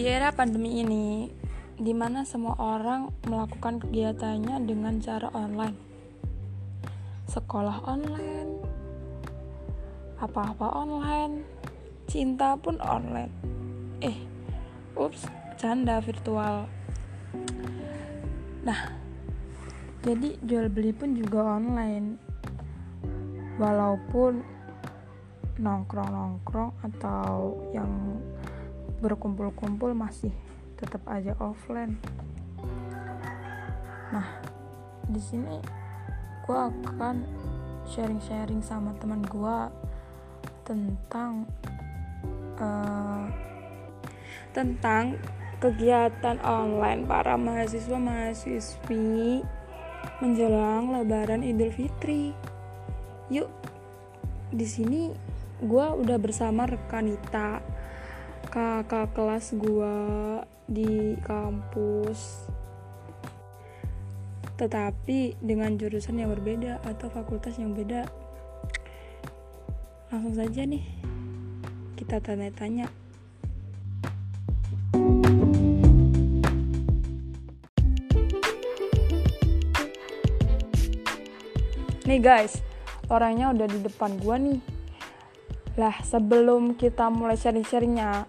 Di era pandemi ini, di mana semua orang melakukan kegiatannya dengan cara online, sekolah online, apa-apa online, cinta pun online. Eh, ups, canda virtual. Nah, jadi jual beli pun juga online. Walaupun nongkrong-nongkrong atau yang berkumpul-kumpul masih tetap aja offline. Nah, di sini gue akan sharing-sharing sama teman gue tentang uh, tentang kegiatan online para mahasiswa mahasiswi menjelang Lebaran Idul Fitri. Yuk, di sini gue udah bersama rekanita kakak kelas gue di kampus. Tetapi dengan jurusan yang berbeda atau fakultas yang beda langsung saja nih kita tanya-tanya. Nih guys orangnya udah di depan gua nih. Lah sebelum kita mulai sharing-sharingnya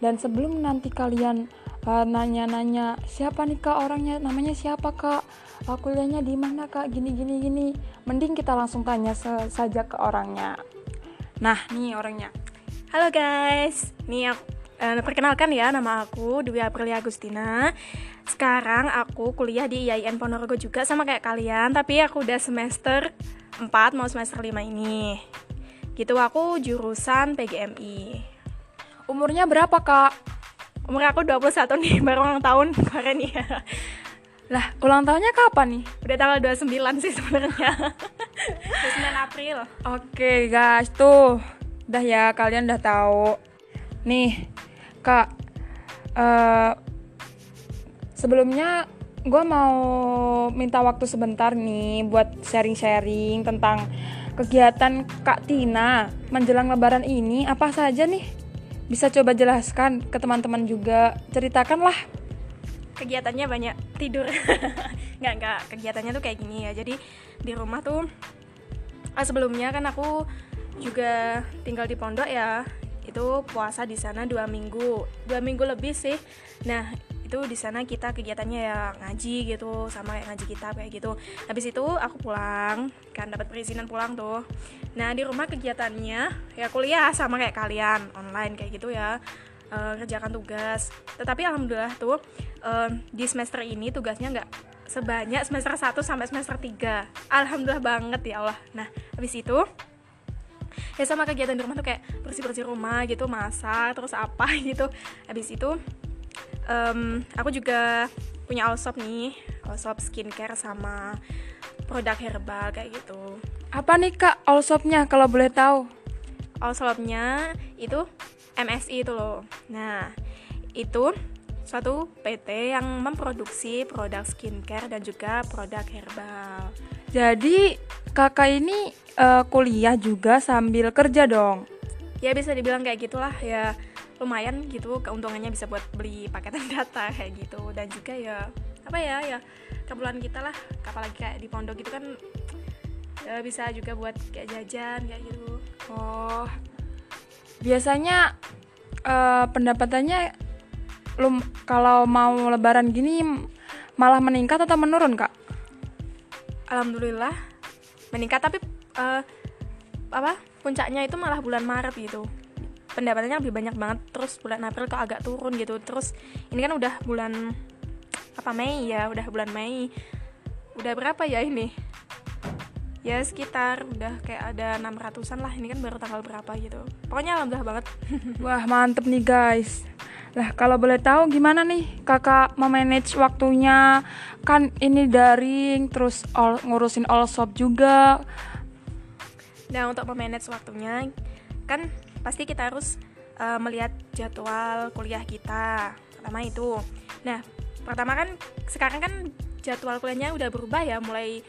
dan sebelum nanti kalian uh, nanya-nanya siapa nih kak? Orangnya namanya siapa kak? Uh, kuliahnya di mana kak? Gini gini gini. Mending kita langsung tanya saja ke orangnya. Nah nih orangnya. Halo guys. Nih aku uh, perkenalkan ya nama aku Dwi Aprilia Agustina. Sekarang aku kuliah di IAIN Ponorogo juga sama kayak kalian tapi aku udah semester 4 mau semester 5 ini. Gitu aku jurusan PGMI Umurnya berapa, Kak? Umur aku 21 nih, baru ulang tahun kemarin nih. Lah, ulang tahunnya kapan nih? Udah tanggal 29 sih sebenarnya. 29 April. Oke, guys, tuh. Udah ya, kalian udah tahu. Nih, Kak. Uh, sebelumnya gue mau minta waktu sebentar nih buat sharing-sharing tentang kegiatan Kak Tina menjelang lebaran ini apa saja nih? Bisa coba jelaskan ke teman-teman juga. Ceritakanlah. Kegiatannya banyak. Tidur. Nggak nggak. Kegiatannya tuh kayak gini ya. Jadi di rumah tuh ah, sebelumnya kan aku juga tinggal di pondok ya. Itu puasa di sana dua minggu. Dua minggu lebih sih. Nah itu di sana kita kegiatannya ya ngaji gitu sama kayak ngaji kitab kayak gitu. Habis itu aku pulang kan dapat perizinan pulang tuh. Nah di rumah kegiatannya ya kuliah sama kayak kalian online kayak gitu ya. Uh, kerjakan tugas. Tetapi alhamdulillah tuh uh, di semester ini tugasnya nggak sebanyak semester 1 sampai semester 3 alhamdulillah banget ya Allah. Nah habis itu ya sama kegiatan di rumah tuh kayak bersih bersih rumah gitu masak terus apa gitu. Habis itu um, aku juga punya Allsop nih Allsop skincare sama produk herbal kayak gitu. Apa nih kak Allsopnya kalau boleh tahu? Allsopnya itu MSI itu loh. Nah itu suatu PT yang memproduksi produk skincare dan juga produk herbal. Jadi kakak ini uh, kuliah juga sambil kerja dong? Ya bisa dibilang kayak gitulah ya lumayan gitu keuntungannya bisa buat beli paketan data kayak gitu. Dan juga ya apa ya ya keperluan kita lah. Apalagi kayak di pondok gitu kan ya bisa juga buat kayak jajan kayak gitu. Oh biasanya uh, pendapatannya lum kalau mau lebaran gini malah meningkat atau menurun kak? Alhamdulillah meningkat. Tapi uh, apa puncaknya itu malah bulan Maret gitu pendapatannya lebih banyak banget. Terus bulan April kok agak turun gitu. Terus ini kan udah bulan apa Mei ya? Udah bulan Mei. Udah berapa ya ini? Ya sekitar udah kayak ada 600an lah. Ini kan baru tanggal berapa gitu. Pokoknya alhamdulillah banget. Wah mantep nih guys. Lah kalau boleh tahu gimana nih kakak memanage waktunya? Kan ini daring terus all, ngurusin all shop juga. Nah untuk memanage waktunya kan pasti kita harus uh, melihat jadwal kuliah kita pertama itu. Nah pertama kan sekarang kan jadwal kuliahnya udah berubah ya mulai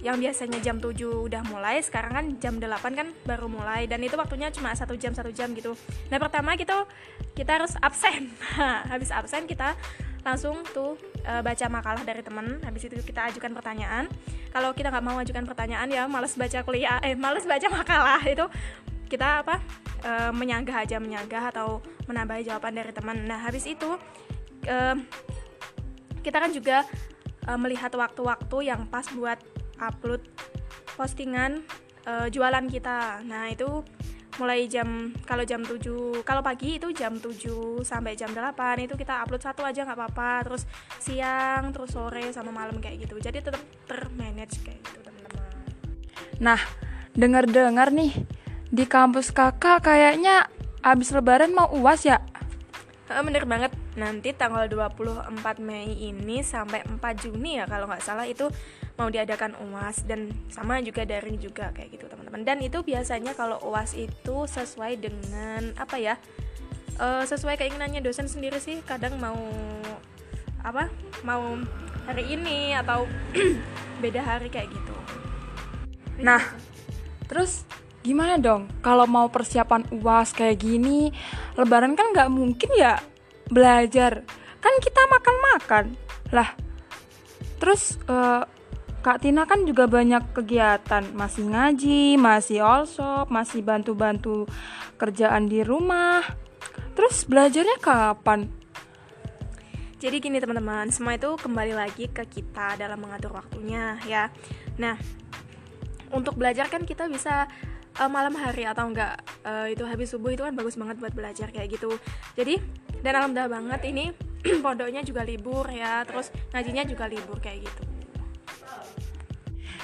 yang biasanya jam 7 udah mulai sekarang kan jam 8 kan baru mulai dan itu waktunya cuma satu jam satu jam gitu. Nah pertama kita kita harus absen. Habis absen kita langsung tuh e, baca makalah dari teman habis itu kita ajukan pertanyaan. Kalau kita nggak mau ajukan pertanyaan ya males baca kuliah eh males baca makalah. Itu kita apa e, menyanggah aja menyanggah atau menambahi jawaban dari teman. Nah habis itu e, kita kan juga e, melihat waktu-waktu yang pas buat upload postingan e, jualan kita. Nah itu mulai jam kalau jam 7 kalau pagi itu jam 7 sampai jam 8 itu kita upload satu aja nggak apa-apa. Terus siang terus sore sama malam kayak gitu. Jadi tetap termanage kayak gitu teman-teman. Nah dengar-dengar nih di kampus kakak kayaknya abis lebaran mau uas ya? Bener banget. Nanti tanggal 24 Mei ini sampai 4 Juni ya kalau nggak salah itu mau diadakan UAS. Dan sama juga daring juga kayak gitu teman-teman. Dan itu biasanya kalau UAS itu sesuai dengan apa ya uh, sesuai keinginannya dosen sendiri sih. Kadang mau apa mau hari ini atau beda hari kayak gitu. Nah terus gimana dong? Kalau mau persiapan uas kayak gini lebaran kan nggak mungkin ya belajar. Kan kita makan-makan. Lah terus uh, Kak Tina kan juga banyak kegiatan. Masih ngaji masih all shop masih bantu-bantu kerjaan di rumah. Terus belajarnya kapan? Jadi gini teman-teman semua itu kembali lagi ke kita dalam mengatur waktunya ya. Nah untuk belajar kan kita bisa uh, malam hari atau enggak uh, itu habis subuh itu kan bagus banget buat belajar kayak gitu. Jadi dan alhamdulillah banget ini pondoknya juga libur ya terus ngajinya juga libur kayak gitu.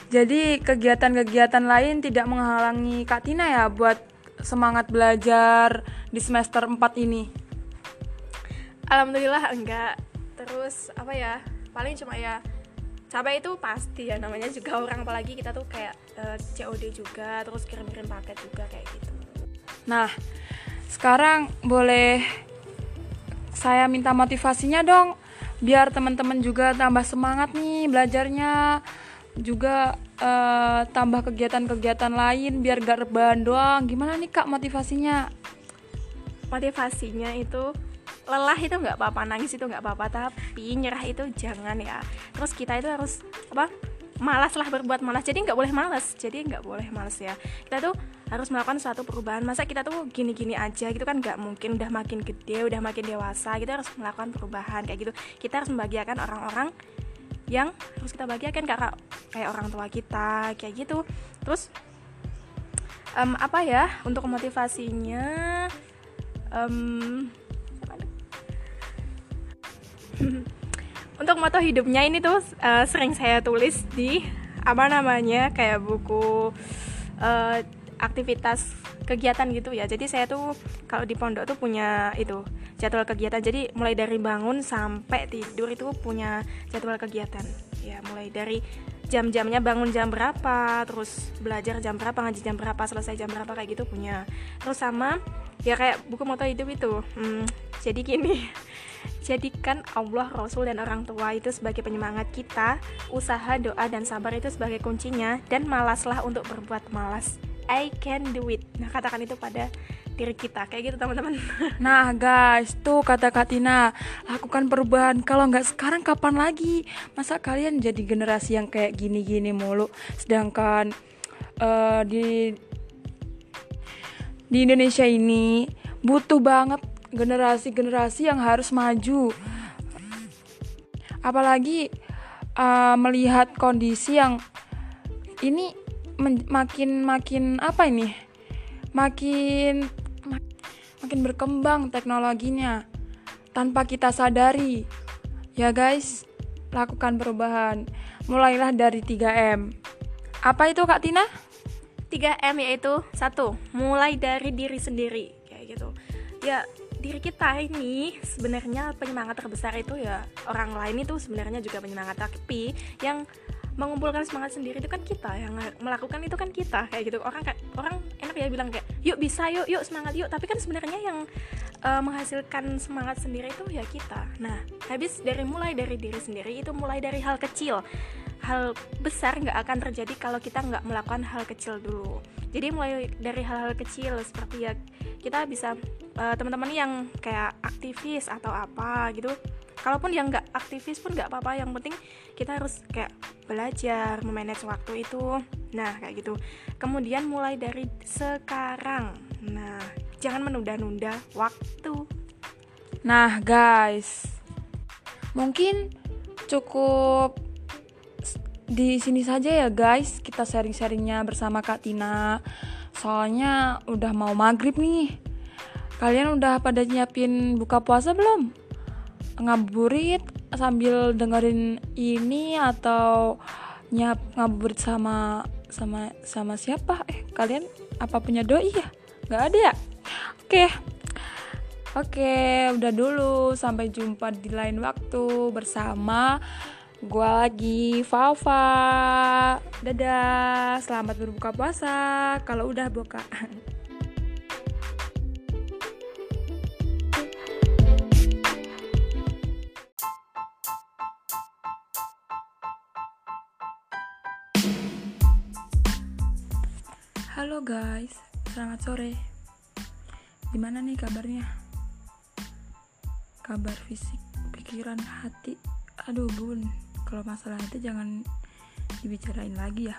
Jadi kegiatan-kegiatan lain tidak menghalangi Kak Tina ya buat semangat belajar di semester 4 ini? Alhamdulillah enggak. Terus apa ya paling cuma ya capek itu pasti ya namanya juga orang apalagi kita tuh kayak uh, eh, COD juga terus kirim-kirim paket juga kayak gitu. Nah sekarang boleh saya minta motivasinya dong biar teman-teman juga tambah semangat nih belajarnya juga uh, tambah kegiatan-kegiatan lain biar gak rebahan doang. Gimana nih kak motivasinya? Motivasinya itu lelah itu nggak apa-apa nangis itu nggak apa-apa tapi nyerah itu jangan ya. Terus kita itu harus apa malas lah berbuat malas. Jadi nggak boleh malas jadi nggak boleh malas ya. Kita tuh harus melakukan suatu perubahan. Masa kita tuh gini-gini aja gitu kan nggak mungkin udah makin gede udah makin dewasa kita harus melakukan perubahan kayak gitu. Kita harus membahagiakan orang-orang yang harus kita bahagiakan kayak kayak orang tua kita kayak gitu. Terus um, apa ya untuk motivasinya um, untuk moto hidupnya ini tuh uh, sering saya tulis di apa namanya kayak buku uh, aktivitas kegiatan gitu ya. Jadi saya tuh kalau di pondok tuh punya itu jadwal kegiatan. Jadi mulai dari bangun sampai tidur itu punya jadwal kegiatan. Ya mulai dari jam-jamnya bangun jam berapa terus belajar jam berapa ngaji jam berapa selesai jam berapa kayak gitu punya. Terus sama ya kayak buku moto hidup itu. Hmm, jadi gini Jadikan Allah, Rasul, dan orang tua itu sebagai penyemangat kita, usaha, doa, dan sabar itu sebagai kuncinya, dan malaslah untuk berbuat malas. I can do it. Nah, katakan itu pada diri kita. Kayak gitu teman-teman. Nah guys tuh kata Katina lakukan perubahan. Kalau nggak sekarang kapan lagi? Masa kalian jadi generasi yang kayak gini-gini mulu? Sedangkan uh, di di Indonesia ini butuh banget generasi-generasi yang harus maju. Apalagi uh, melihat kondisi yang ini makin makin apa ini? Makin mak makin berkembang teknologinya tanpa kita sadari. Ya guys, lakukan perubahan. Mulailah dari 3M. Apa itu Kak Tina? 3M yaitu satu, mulai dari diri sendiri kayak gitu. Ya, diri kita ini sebenarnya penyemangat terbesar itu ya orang lain itu sebenarnya juga penyemangat. Tapi yang mengumpulkan semangat sendiri itu kan kita yang melakukan itu kan kita kayak gitu. Orang orang enak ya bilang kayak yuk bisa yuk yuk semangat yuk. Tapi kan sebenarnya yang uh, menghasilkan semangat sendiri itu ya kita. Nah habis dari mulai dari diri sendiri itu mulai dari hal kecil. Hal besar nggak akan terjadi kalau kita nggak melakukan hal kecil dulu. Jadi mulai dari hal-hal kecil seperti ya kita bisa uh, teman-teman yang kayak aktivis atau apa gitu kalaupun yang nggak aktivis pun nggak apa-apa yang penting kita harus kayak belajar memanage waktu itu. Nah kayak gitu. Kemudian mulai dari sekarang. Nah jangan menunda-nunda waktu. Nah guys mungkin cukup di sini saja ya guys. Kita sharing-sharingnya bersama Kak Tina soalnya udah mau maghrib nih. Kalian udah pada nyiapin buka puasa belum? Ngabuburit sambil dengerin ini atau nyap ngabuburit sama sama sama siapa? Eh kalian apa punya doi ya? Nggak ada ya? Oke. Oke udah dulu. Sampai jumpa di lain waktu bersama gue lagi Fafa dadah selamat berbuka puasa kalau udah buka Halo guys, selamat sore. Gimana nih kabarnya? Kabar fisik, pikiran, hati. Aduh, bun kalau masalah itu jangan dibicarain lagi ya.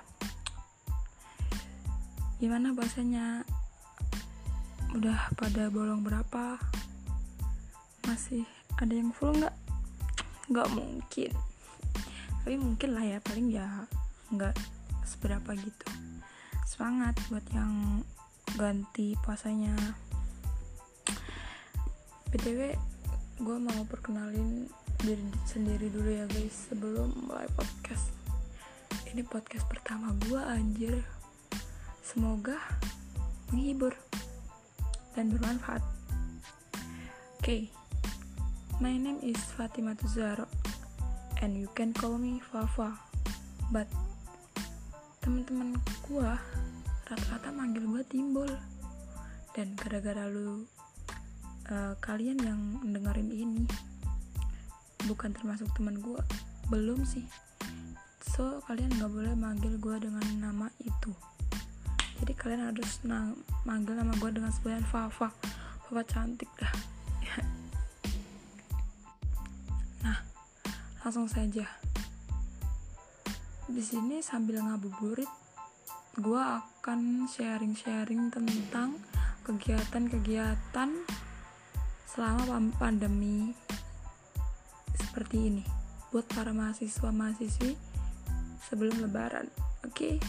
Gimana bahasanya? Udah pada bolong berapa? Masih ada yang full nggak? Nggak mungkin. Tapi mungkin lah ya paling ya nggak seberapa gitu. Semangat buat yang ganti puasanya. Btw gue mau perkenalin diri sendiri dulu ya guys. Sebelum mulai podcast. Ini podcast pertama gue anjir. Semoga menghibur dan bermanfaat. Oke. Okay. my name is Fatima Tuzaro and you can call me Fafa. But teman-teman gue rata-rata manggil gue timbul. Dan gara-gara lu uh, kalian yang dengerin ini bukan termasuk teman gue belum sih. So kalian nggak boleh manggil gue dengan nama itu. Jadi kalian harus na manggil nama gue dengan sebutan Fafa. Fafa cantik dah. Nah langsung saja. Di sini sambil ngabuburit gue akan sharing-sharing tentang kegiatan-kegiatan selama pandemi seperti ini buat para mahasiswa mahasiswi sebelum lebaran oke okay?